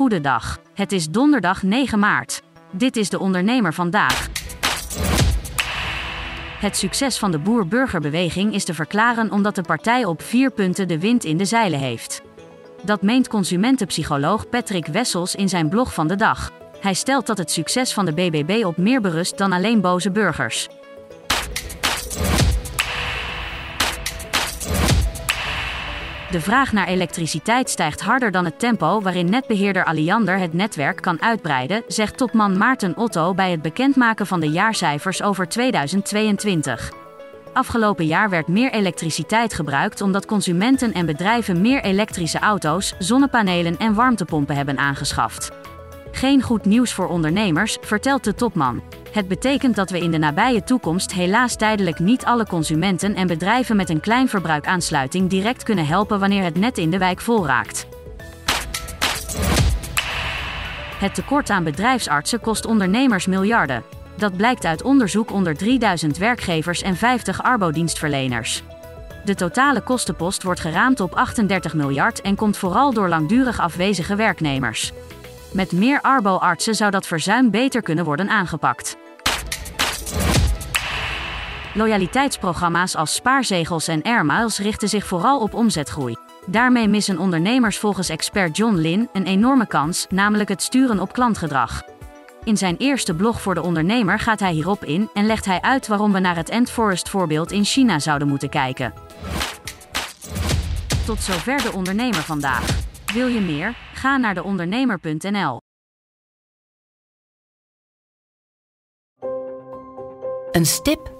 Goedendag. Het is donderdag 9 maart. Dit is de ondernemer vandaag. Het succes van de boer-burgerbeweging is te verklaren omdat de partij op vier punten de wind in de zeilen heeft. Dat meent consumentenpsycholoog Patrick Wessels in zijn blog van de dag. Hij stelt dat het succes van de BBB op meer berust dan alleen boze burgers. De vraag naar elektriciteit stijgt harder dan het tempo waarin netbeheerder Alliander het netwerk kan uitbreiden, zegt topman Maarten Otto bij het bekendmaken van de jaarcijfers over 2022. Afgelopen jaar werd meer elektriciteit gebruikt omdat consumenten en bedrijven meer elektrische auto's, zonnepanelen en warmtepompen hebben aangeschaft. Geen goed nieuws voor ondernemers, vertelt de topman. Het betekent dat we in de nabije toekomst helaas tijdelijk niet alle consumenten en bedrijven met een klein verbruikaansluiting direct kunnen helpen wanneer het net in de wijk vol raakt. Het tekort aan bedrijfsartsen kost ondernemers miljarden. Dat blijkt uit onderzoek onder 3000 werkgevers en 50 arbodienstverleners. De totale kostenpost wordt geraamd op 38 miljard en komt vooral door langdurig afwezige werknemers. Met meer arbo-artsen zou dat verzuim beter kunnen worden aangepakt. Loyaliteitsprogramma's als spaarzegels en airmiles richten zich vooral op omzetgroei. Daarmee missen ondernemers volgens expert John Lin een enorme kans, namelijk het sturen op klantgedrag. In zijn eerste blog voor de ondernemer gaat hij hierop in en legt hij uit waarom we naar het Ant Forest voorbeeld in China zouden moeten kijken. Tot zover de ondernemer vandaag. Wil je meer? Ga naar deondernemer.nl. Een stip